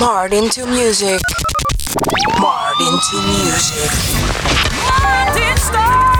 Martin to music. Martin to music. Martin Stalker.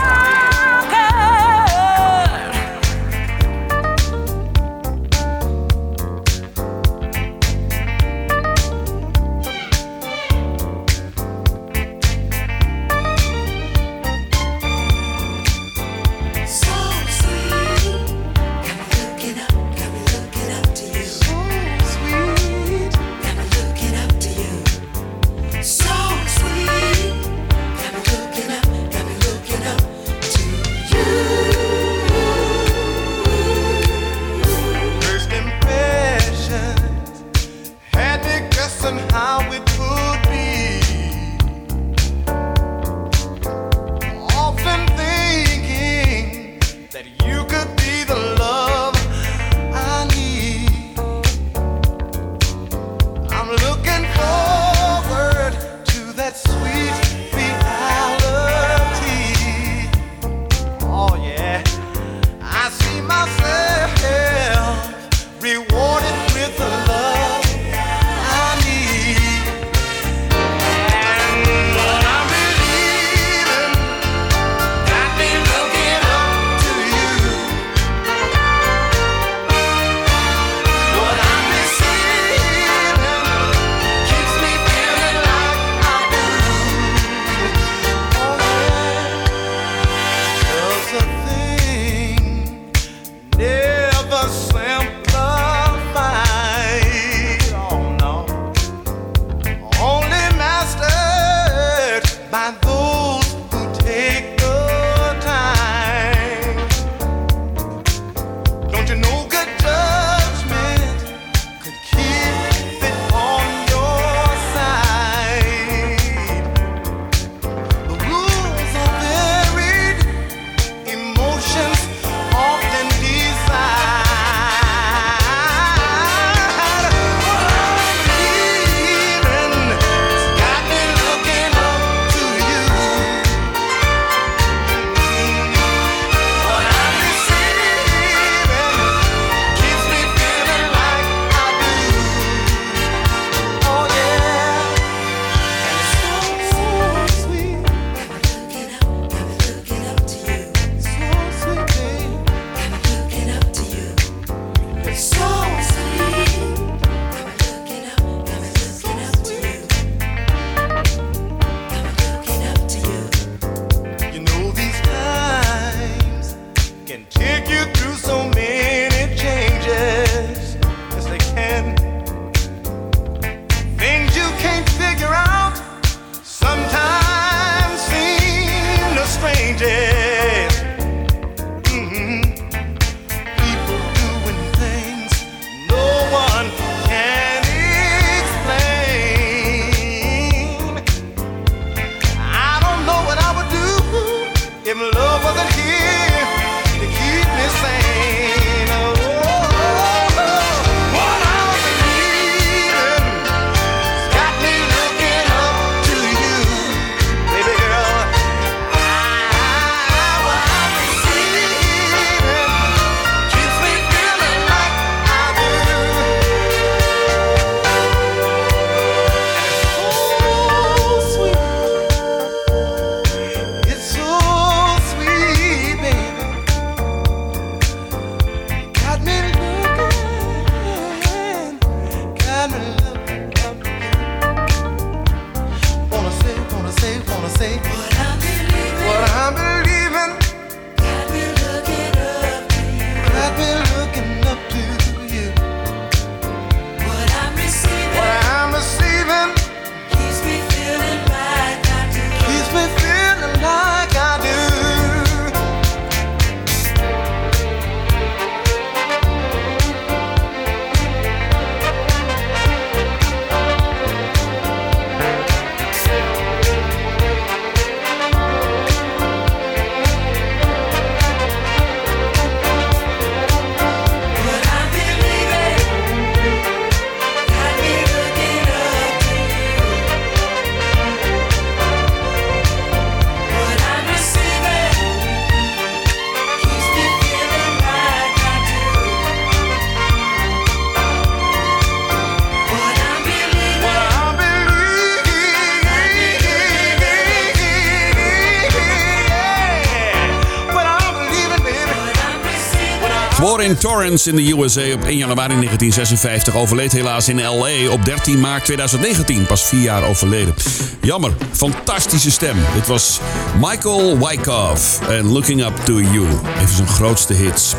In Torrance in de USA op 1 januari 1956. Overleed helaas in L.A. op 13 maart 2019. Pas vier jaar overleden. Jammer. Fantastische stem. Dit was Michael Wyckoff en Looking Up To You. Even zijn grootste hits.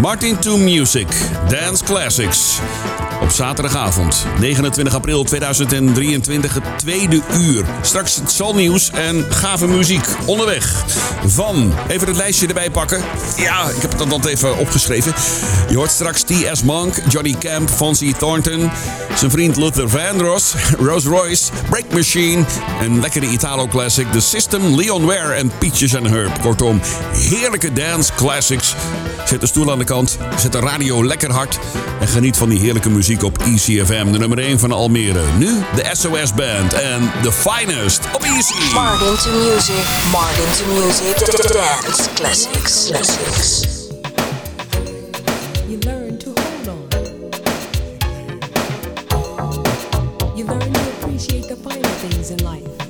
Martin to Music. Dance Classics op zaterdagavond, 29 april 2023, het tweede uur. Straks het Nieuws en gave muziek onderweg. Van, even het lijstje erbij pakken. Ja, ik heb het dan even opgeschreven. Je hoort straks T.S. Monk, Johnny Camp, Fonzie Thornton, zijn vriend Luther Vandross, Rose Royce, Break Machine, een lekkere Italo-classic, The System, Leon Ware en Peaches and Herb. Kortom, heerlijke dance classics. Zet de stoel aan de kant, zet de radio lekker hard en geniet van die heerlijke muziek op ECFM, de nummer 1 van Almere. Nu de SOS Band en The Finest op EC. Martin to music, Martin to music, dance classics, classics. Things in life.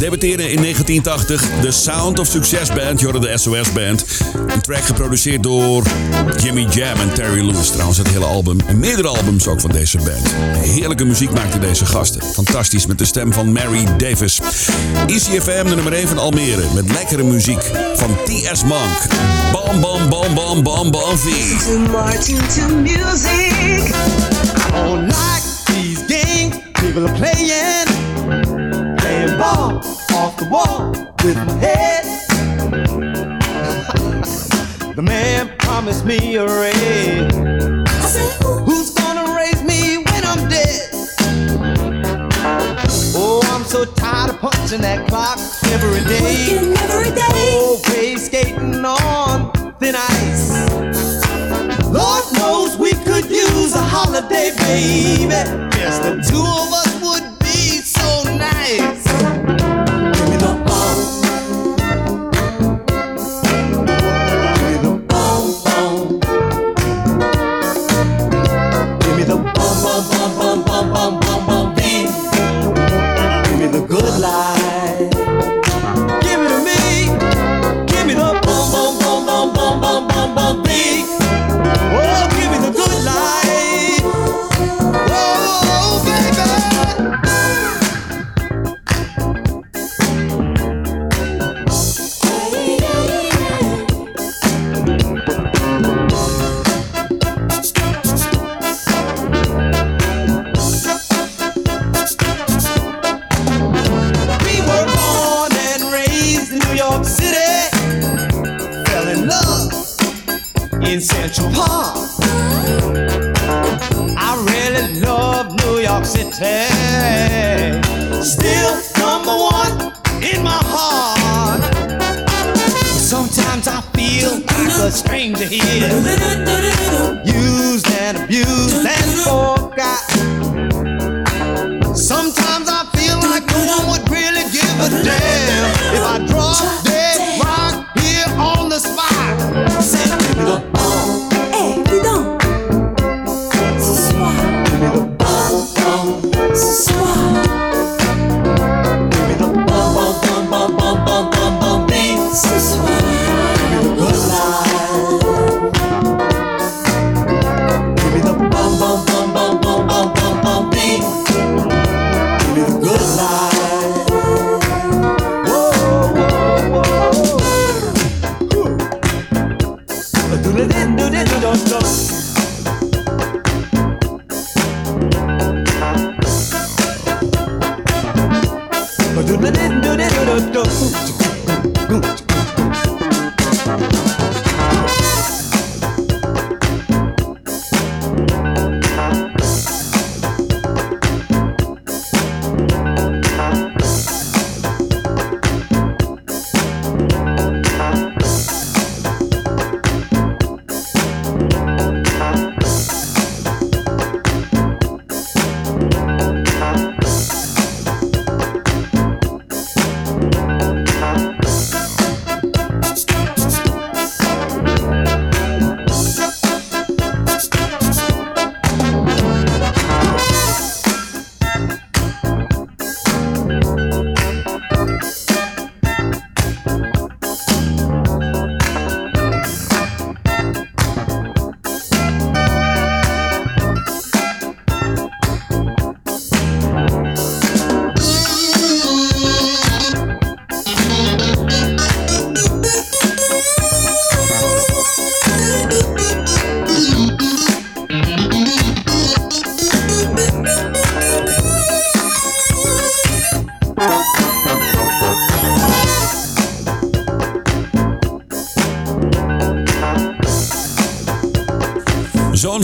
Debuteren in 1980 de Sound of Success Band, je de SOS Band. Een track geproduceerd door Jimmy Jam en Terry Lewis. Trouwens, het hele album en meerdere albums ook van deze band. Heerlijke muziek maakten deze gasten. Fantastisch met de stem van Mary Davis. ECFM de nummer 1 van Almere met lekkere muziek van T.S. Monk. Bam, bam, bam, bam, bam, bam, V. Don't like these games people are playing. Ball off the wall with my head. the man promised me a raise. Who's gonna raise me when I'm dead? Oh, I'm so tired of punching that clock every day. Working every day. Oh, Always skating on thin ice. Lord knows we could use a holiday, baby. Yes, the two of us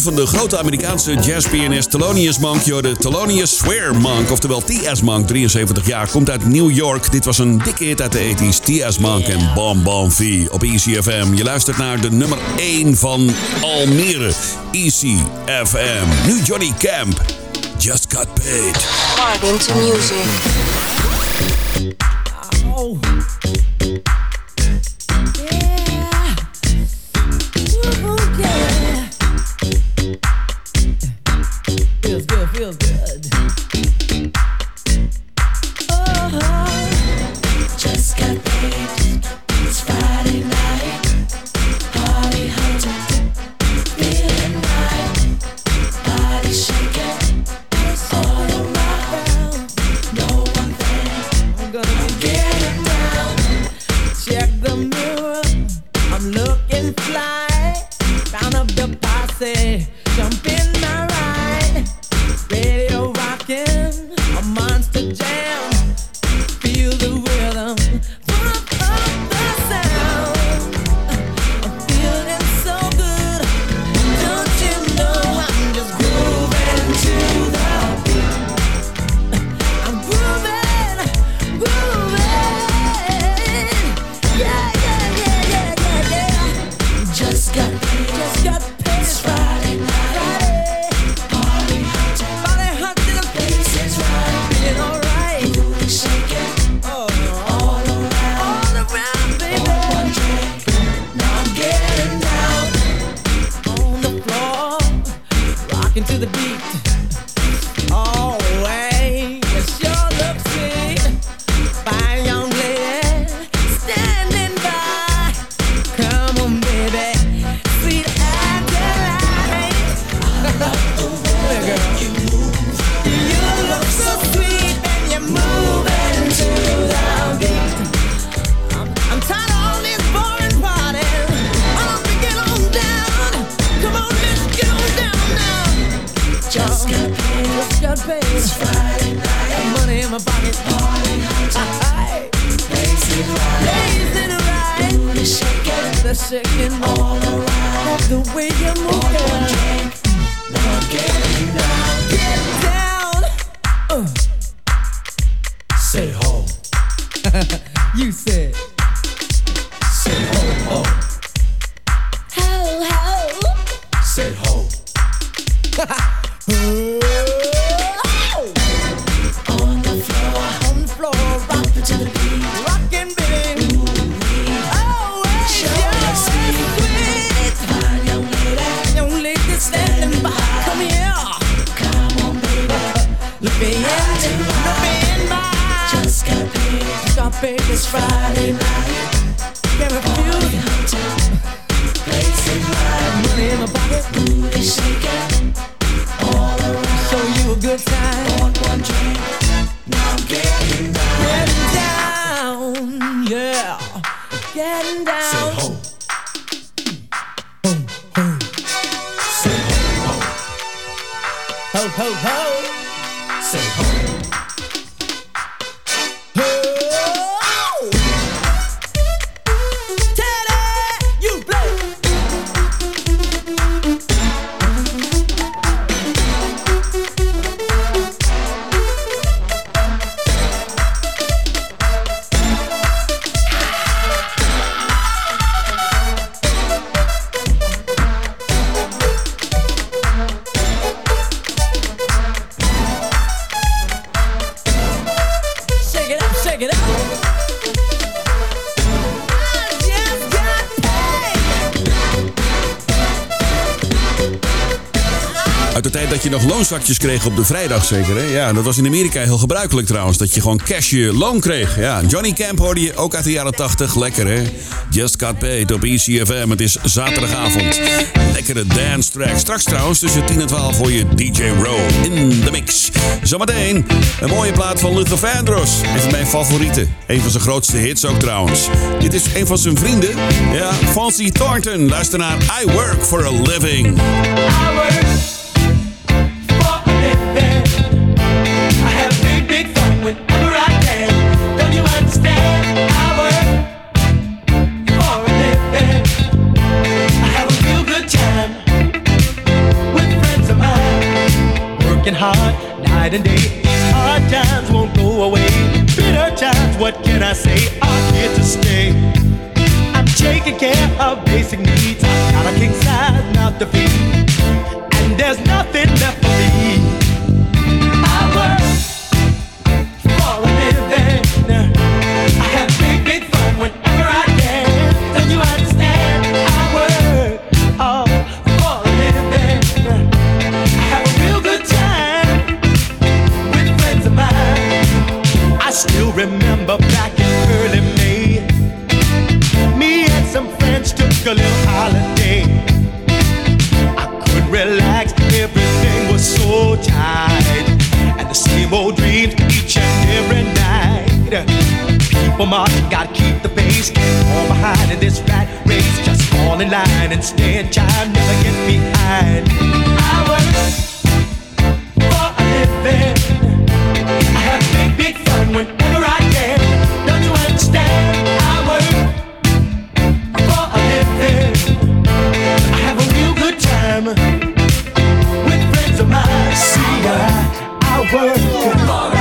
Van de grote Amerikaanse jazzpianist Thelonious Monk, de Thelonious Swear Monk, oftewel T.S. Monk, 73 jaar, komt uit New York. Dit was een dikke hit uit de 80s, T.S. Monk en Bom Bom V op ECFM. Je luistert naar de nummer 1 van Almere, ECFM. Nu Johnny Camp, Just Got Paid. Martin to music. Shaking all around. The way you move, girl. Get de tijd dat je nog loonzakjes kreeg op de vrijdag zeker, hè? Ja, dat was in Amerika heel gebruikelijk trouwens. Dat je gewoon cash je loon kreeg. Ja, Johnny Camp hoorde je ook uit de jaren 80. Lekker, hè? Just Got Paid op ECFM. Het is zaterdagavond. Lekkere dance track. Straks trouwens tussen 10 en 12 voor je DJ Row in de mix. Zometeen een mooie plaat van Luther Vandross. Een van mijn favorieten. Een van zijn grootste hits ook trouwens. Dit is een van zijn vrienden. Ja, Fancy Thornton. Luister naar I Work for a Living. Night and day. Hard times won't go away. Bitter times, what can I say? Are here to stay. I'm taking care of basic needs. I got a king size mouth to feed, People marching, gotta keep the pace. Fall behind in this rat race. Just fall in line and stand time, never get behind. I work for a living. I have big, big fun whenever I can. Don't you understand? I work for a living. I have a real good time with friends of mine. See, I, I work for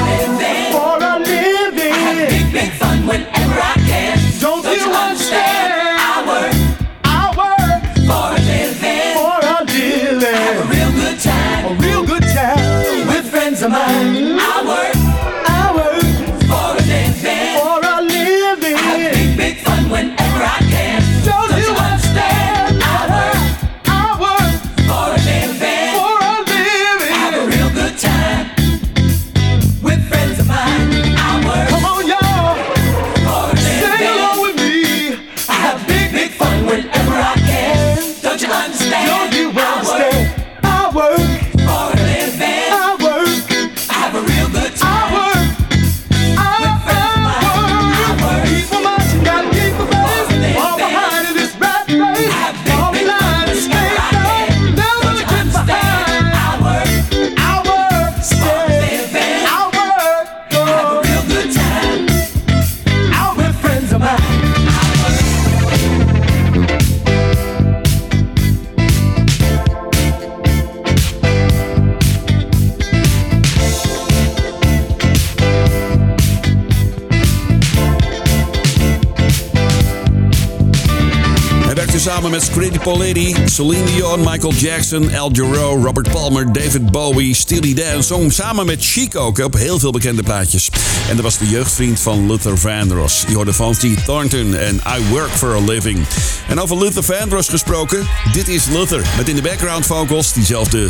samen met Scritti Politti, Celine Dion, Michael Jackson, Al Jarreau, Robert Palmer, David Bowie, Steely Dan. Zong samen met Chic ook op heel veel bekende plaatjes. En dat was de jeugdvriend van Luther Vandross. Je hoorde T. Thornton en I Work for a Living. En over Luther Vandross gesproken, dit is Luther. Met in de background vocals diezelfde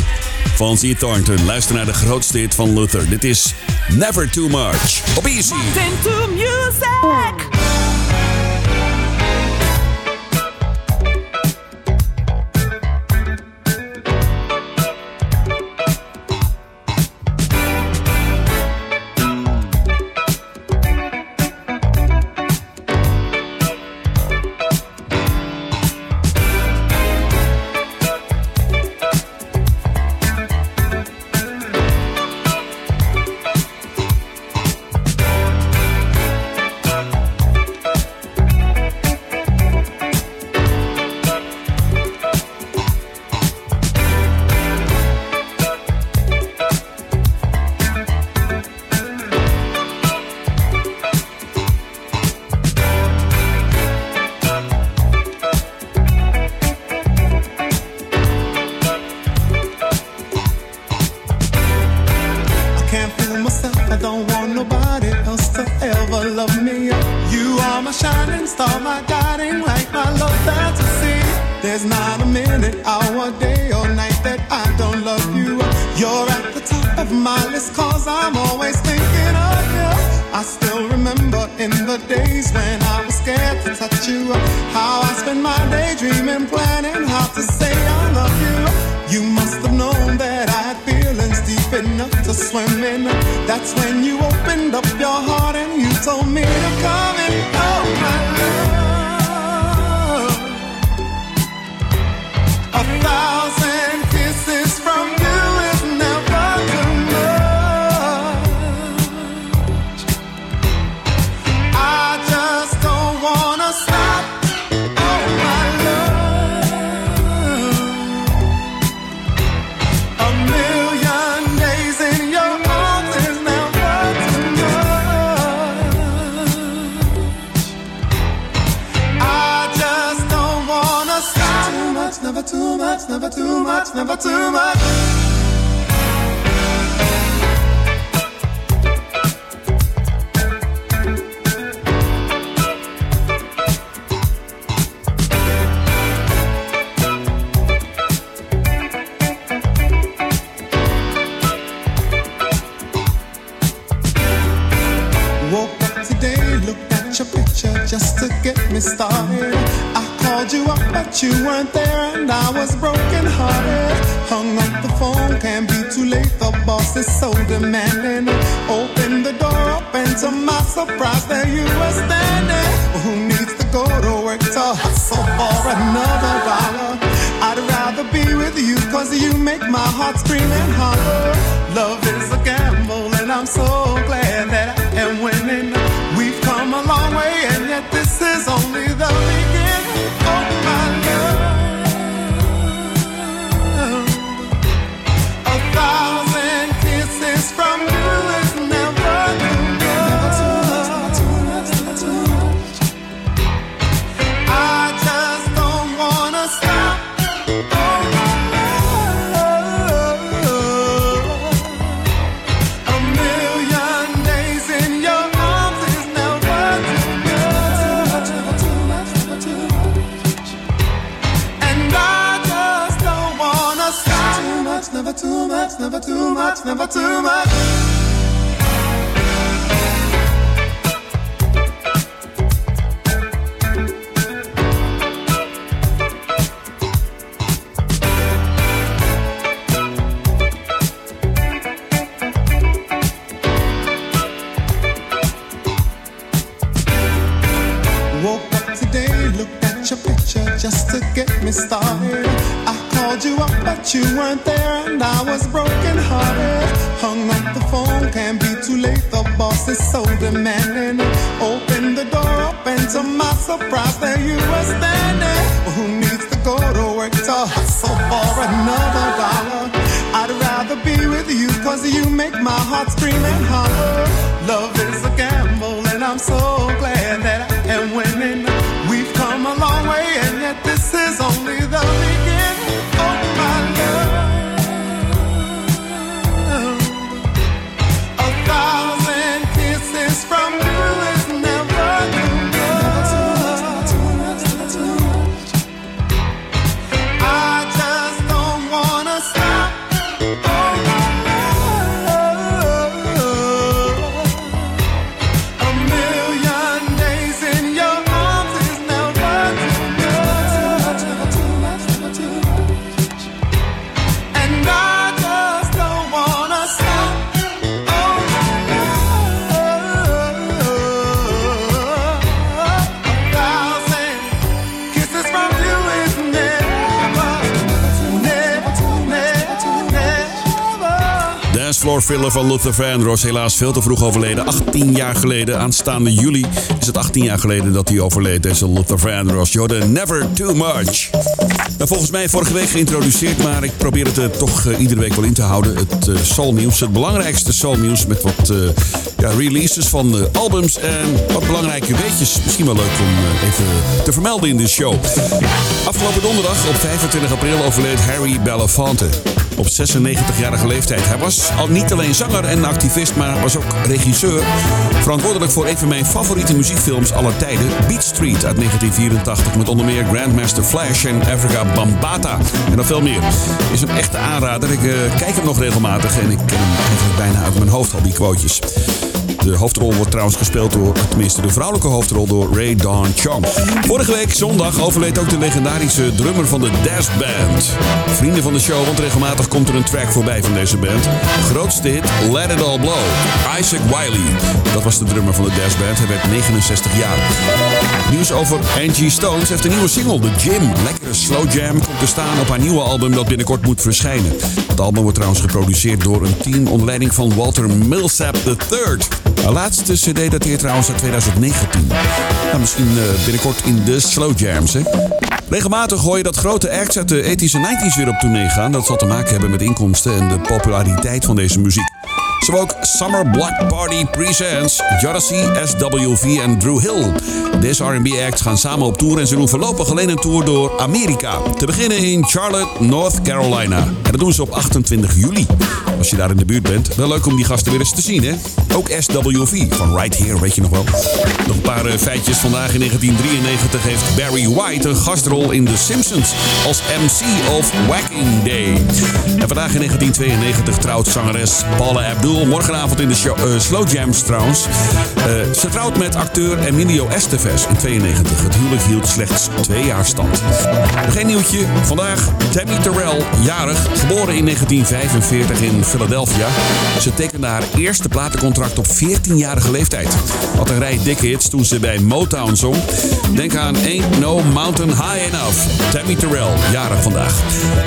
Fancy Thornton. Luister naar de grootste hit van Luther. Dit is Never Too Much. Op Easy. I'm always thinking of you. I still remember in the days when I was scared to touch you. How I spent my day dreaming, planning how to say I love you. You must have known that I had feelings deep enough to swim in. That's when you opened up your heart and you told me never too much. But you weren't there, and I was broken hearted. Hung up the phone, can't be too late. The boss is so demanding. Open the door up, and to my surprise, there you were standing. Who needs to go to work to hustle for another dollar? I'd rather be with you, cause you make my heart scream and holler. Love never too much. Woke up today, looked at your picture just to get me started. I called you up, but you weren't there, and I was hearted. Hung up the phone, can't be too late. The boss is so demanding. Open the door up, and to my surprise, there you were standing. Who needs to go to work to hustle for another dollar? I'd rather be with you, cause you make my heart scream and holler. Love is a gamble, and I'm so glad that I am winning. We've come a long way, and yet this is dancefloor filler van Luther Vandross. Helaas veel te vroeg overleden. 18 jaar geleden, aanstaande juli, is het 18 jaar geleden dat hij overleed. Deze Luther Vandross. Je Never Too Much. Nou, volgens mij vorige week geïntroduceerd, maar ik probeer het er toch uh, iedere week wel in te houden. Het uh, soulnieuws, het belangrijkste soulnieuws met wat ja, releases van albums en wat belangrijke weetjes. Misschien wel leuk om even te vermelden in de show. Afgelopen donderdag op 25 april overleed Harry Belafonte op 96-jarige leeftijd. Hij was al niet alleen zanger en activist, maar was ook regisseur. Verantwoordelijk voor een van mijn favoriete muziekfilms aller tijden, Beat Street uit 1984. Met onder meer Grandmaster Flash en Africa Bambata. En nog veel meer. Is een echte aanrader. Ik uh, kijk hem nog regelmatig en ik ken hem eigenlijk bijna uit mijn hoofd al die quotejes. De hoofdrol wordt trouwens gespeeld door, tenminste de vrouwelijke hoofdrol, door Ray Dawn Chong. Vorige week zondag overleed ook de legendarische drummer van de Dash Band. Vrienden van de show, want regelmatig komt er een track voorbij van deze band. Grootste hit, Let It All Blow. Isaac Wiley, dat was de drummer van de Dash Band. Hij werd 69 jaar. Nieuws over Angie Stones heeft een nieuwe single, The Gym. Lekkere slow jam komt te staan op haar nieuwe album dat binnenkort moet verschijnen. Het album wordt trouwens geproduceerd door een team onder leiding van Walter Millsap III. De laatste CD dateert trouwens uit 2019. Nou, misschien uh, binnenkort in de slow jams, hè? Regelmatig hoor je dat grote acts uit de 80s en 90s weer op tournee gaan. Dat zal te maken hebben met inkomsten en de populariteit van deze muziek. Zo ook Summer Block Party Presents Jodeci, SWV en Drew Hill. Deze R&B acts gaan samen op tour en ze doen voorlopig alleen een tour door Amerika. Te beginnen in Charlotte, North Carolina. En dat doen ze op 28 juli. Als je daar in de buurt bent, wel leuk om die gasten weer eens te zien, hè? Ook SWV van Right Here, weet je nog wel. Nog een paar uh, feitjes. Vandaag in 1993 heeft Barry White een gastrol in The Simpsons als MC of Whacking Day. En vandaag in 1992 trouwt zangeres Paula Abdul morgenavond in de show, uh, Slow Jams trouwens. Uh, ze trouwt met acteur Emilio Estevez in 92. Het huwelijk hield slechts twee jaar stand. Één nieuwtje. Vandaag Tammy Terrell, jarig, geboren in 1945 in Philadelphia. Ze tekende haar eerste platencontract op 14-jarige leeftijd. Wat een rij dikke hits toen ze bij Motown zong. Denk aan Ain't No Mountain High Enough. Tammy Terrell, jarig vandaag.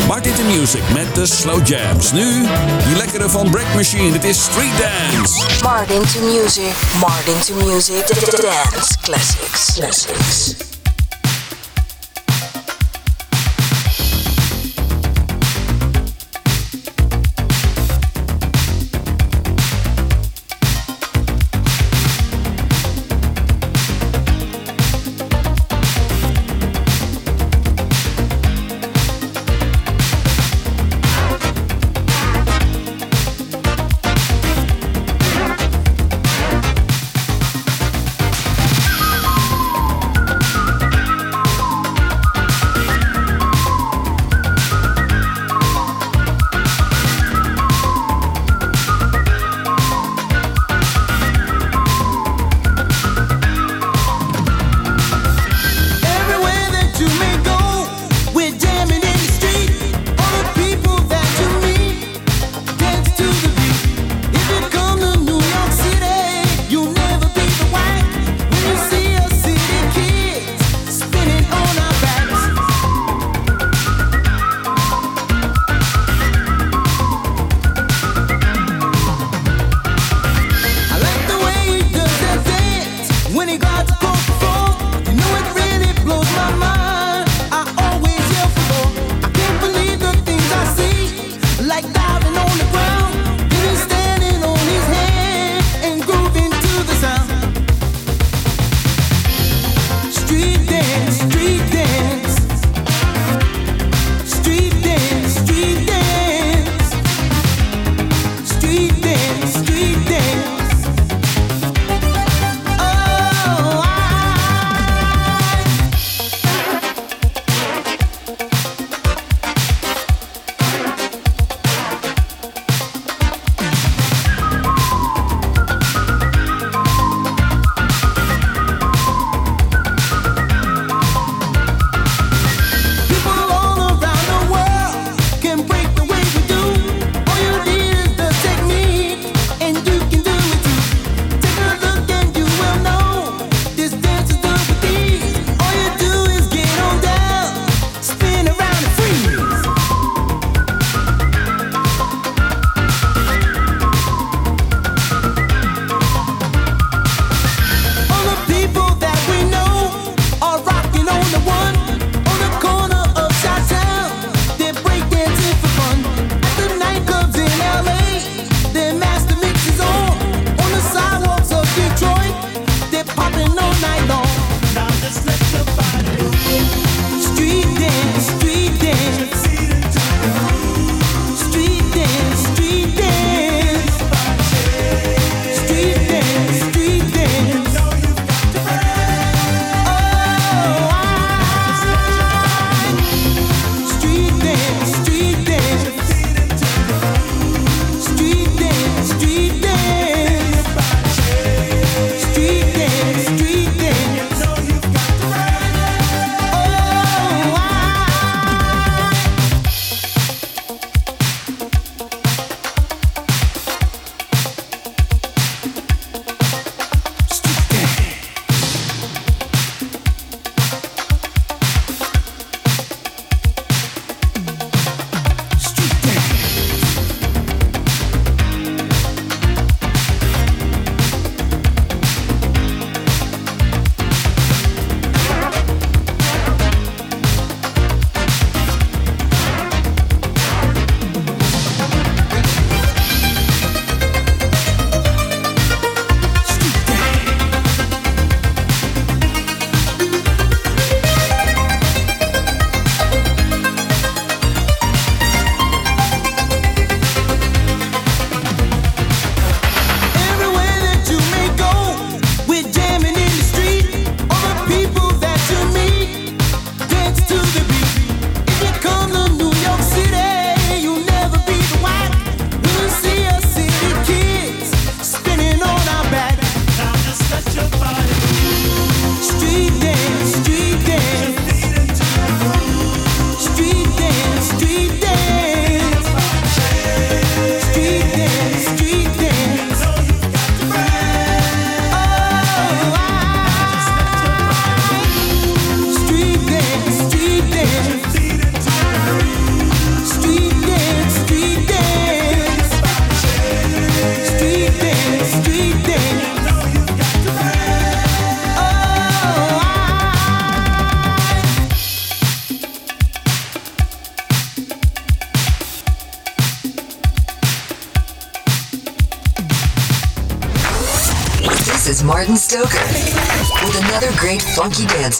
Martin the Music met de Slow Jams. Nu die lekkere van Break Machine. Is Street Dance. Martin to music, Martin to music, dance classics, classics.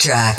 track.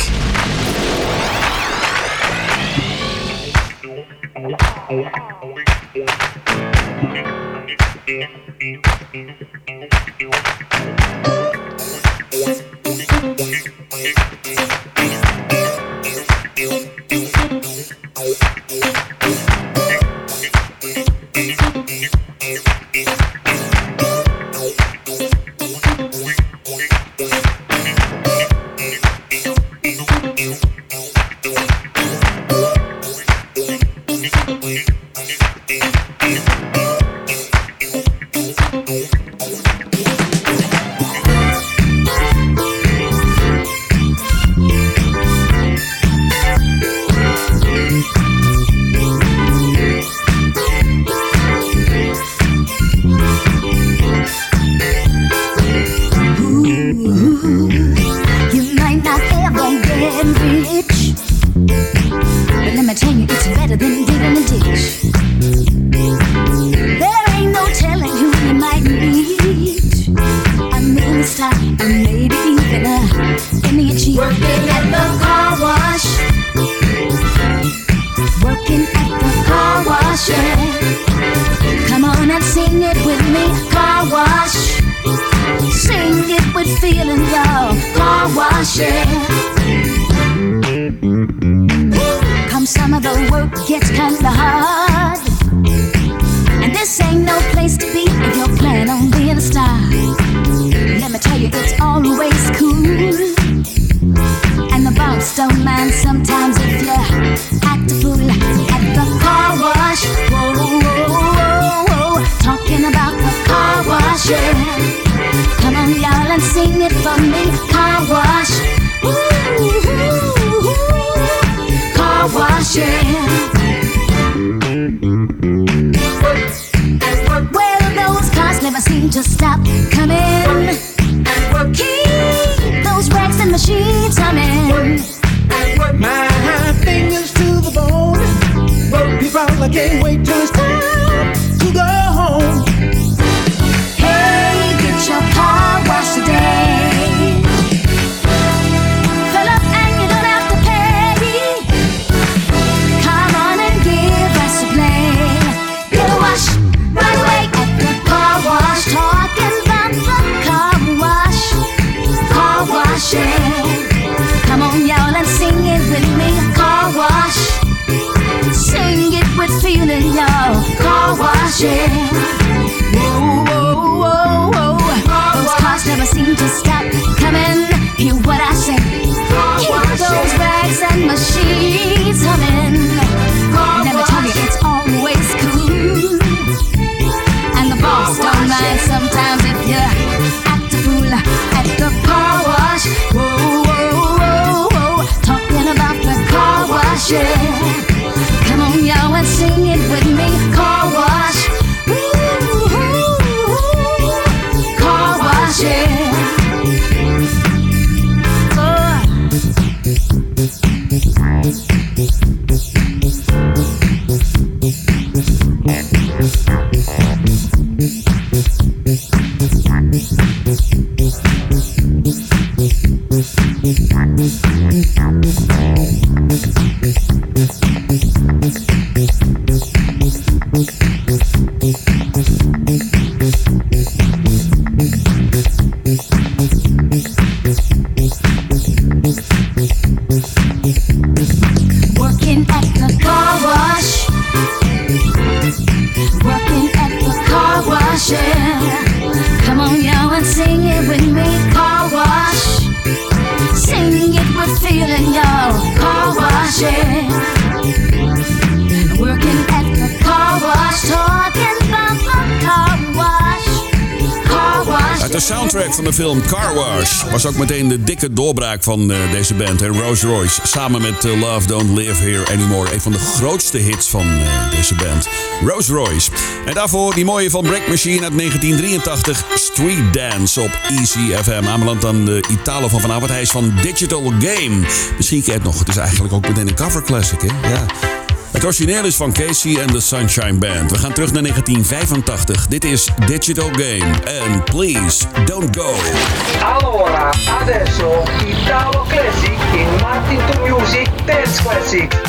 was ook meteen de dikke doorbraak van eh, deze band, Rose Royce. Samen met eh, Love Don't Live Here Anymore. Een van de grootste hits van eh, deze band, Rose Royce. En daarvoor die mooie van Break Machine uit 1983, Street Dance op Easy FM. Aanbeland aan de Italo van vanavond. Hij is van Digital Game. Misschien kent het nog. Het is eigenlijk ook meteen een cover classic, hè? Ja. Het origineel is van Casey en the Sunshine Band. We gaan terug naar 1985. Dit is Digital Game. En please, don't go. Allora, adesso Italo Classic in Martin to Music Dance Classic.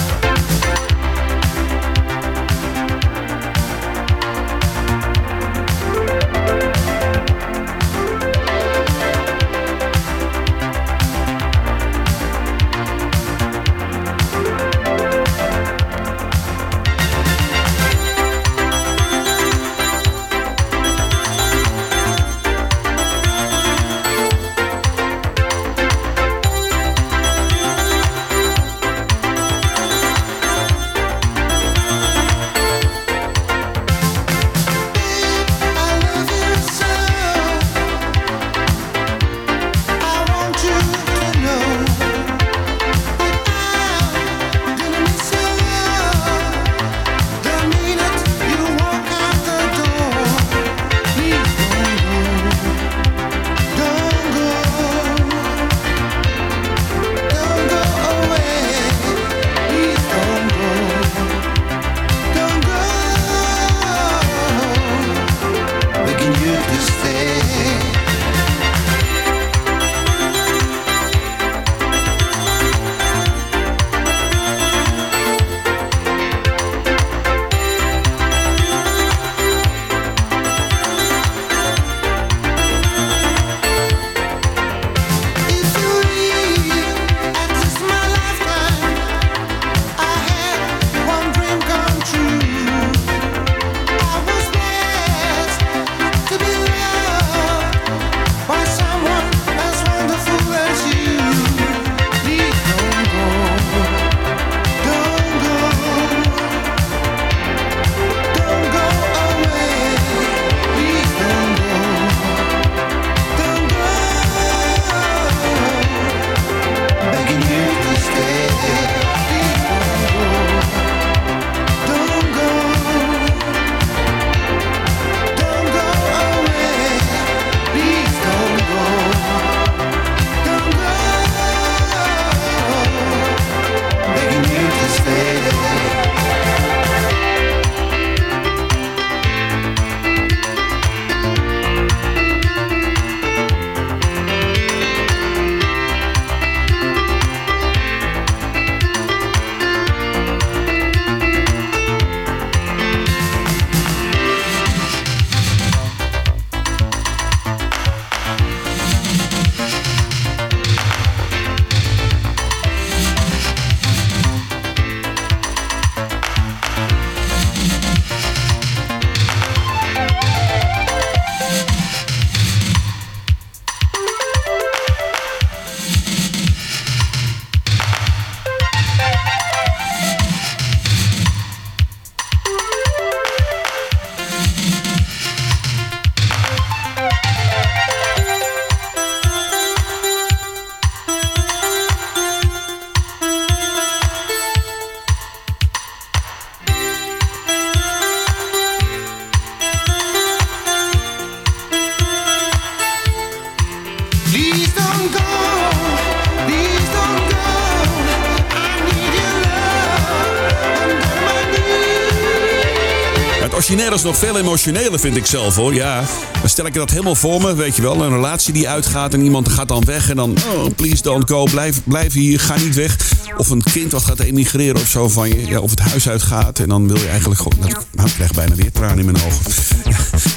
Is nog veel emotioneler, vind ik zelf hoor. Ja, dan stel ik dat helemaal voor me, weet je wel. Een relatie die uitgaat en iemand gaat dan weg. En dan, oh, please don't go, blijf, blijf hier, ga niet weg. Of een kind wat gaat emigreren of zo van je. Ja, of het huis uitgaat. En dan wil je eigenlijk gewoon... Nou, nou, ik krijg bijna weer tranen in mijn ogen.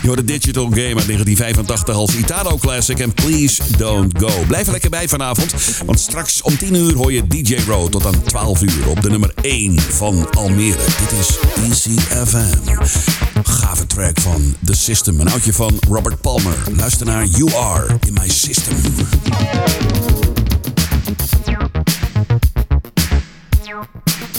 Je hoort de Digital Game uit 1985 als Italo Classic. En please don't go. Blijf er lekker bij vanavond. Want straks om 10 uur hoor je DJ Road tot aan 12 uur op de nummer 1 van Almere. Dit is ECFM. Gave track van The System. Een oudje van Robert Palmer. Luister naar You Are in My System.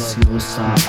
Suicide.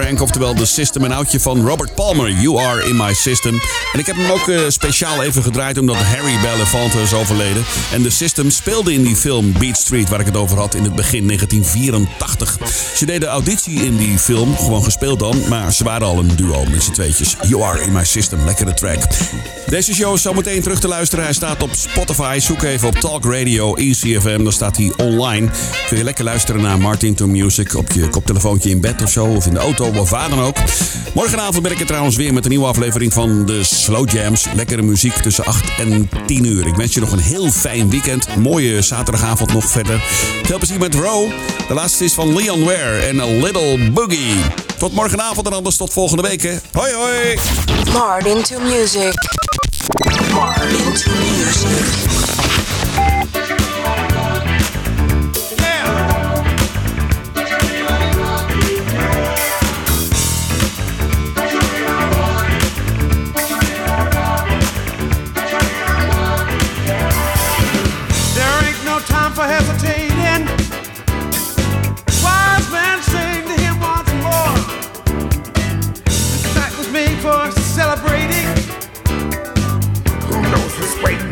Frank. Oftewel de System. Een oudje van Robert Palmer. You are in my system. En ik heb hem ook eh, speciaal even gedraaid omdat Harry Belafonte is overleden. En de System speelde in die film Beat Street waar ik het over had in het begin 1984. Ze deden auditie in die film. Gewoon gespeeld dan. Maar ze waren al een duo met z'n tweetjes. You are in my system. Lekkere track. Deze show is zometeen terug te luisteren. Hij staat op Spotify. Zoek even op Talk Radio ECFM. Dan staat hij online. Kun je lekker luisteren naar Martin to Music op je koptelefoontje in bed of zo. Of in de auto of waar dan ook. Morgenavond ben ik er trouwens weer met een nieuwe aflevering van de Slow Jams. Lekkere muziek tussen 8 en 10 uur. Ik wens je nog een heel fijn weekend. Mooie zaterdagavond nog verder. Veel plezier met Row. De laatste is van Leon Ware en A Little Boogie. Tot morgenavond en anders tot volgende week. Hè. Hoi hoi! Martin to music. Martin to music.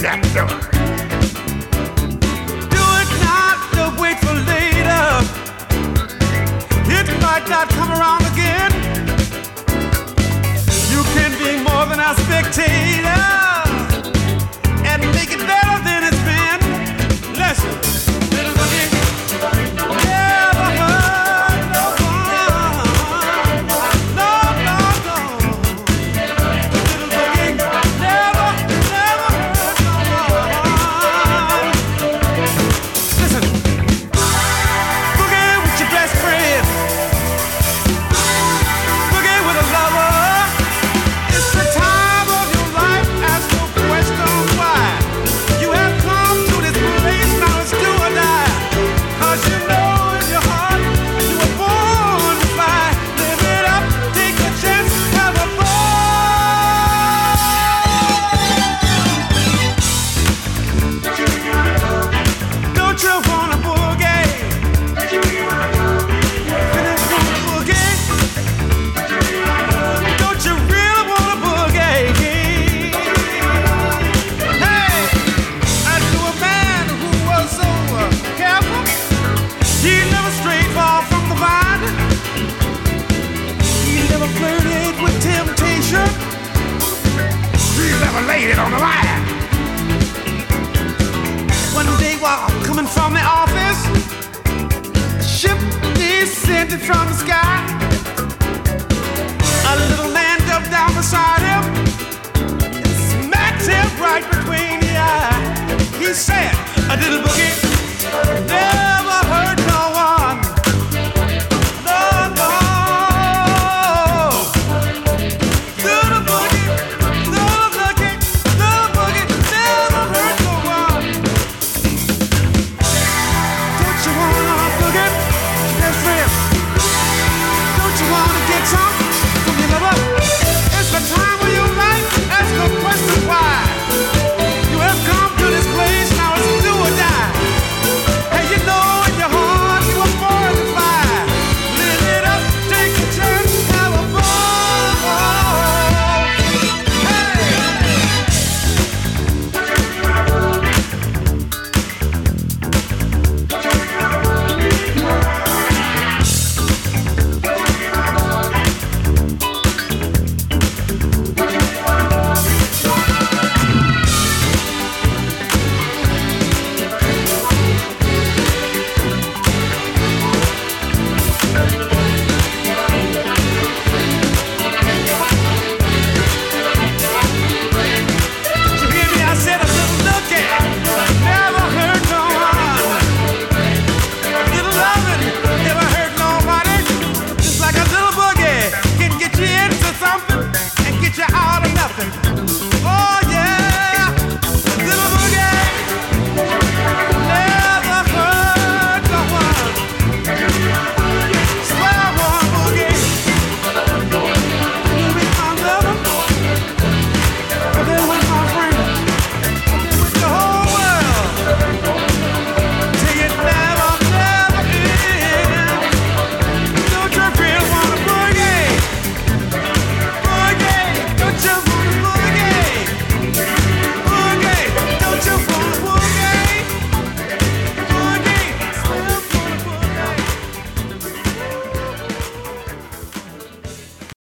Who's waiting at door? Do it not, don't wait for later. It might not come around again. You can be more than a spectator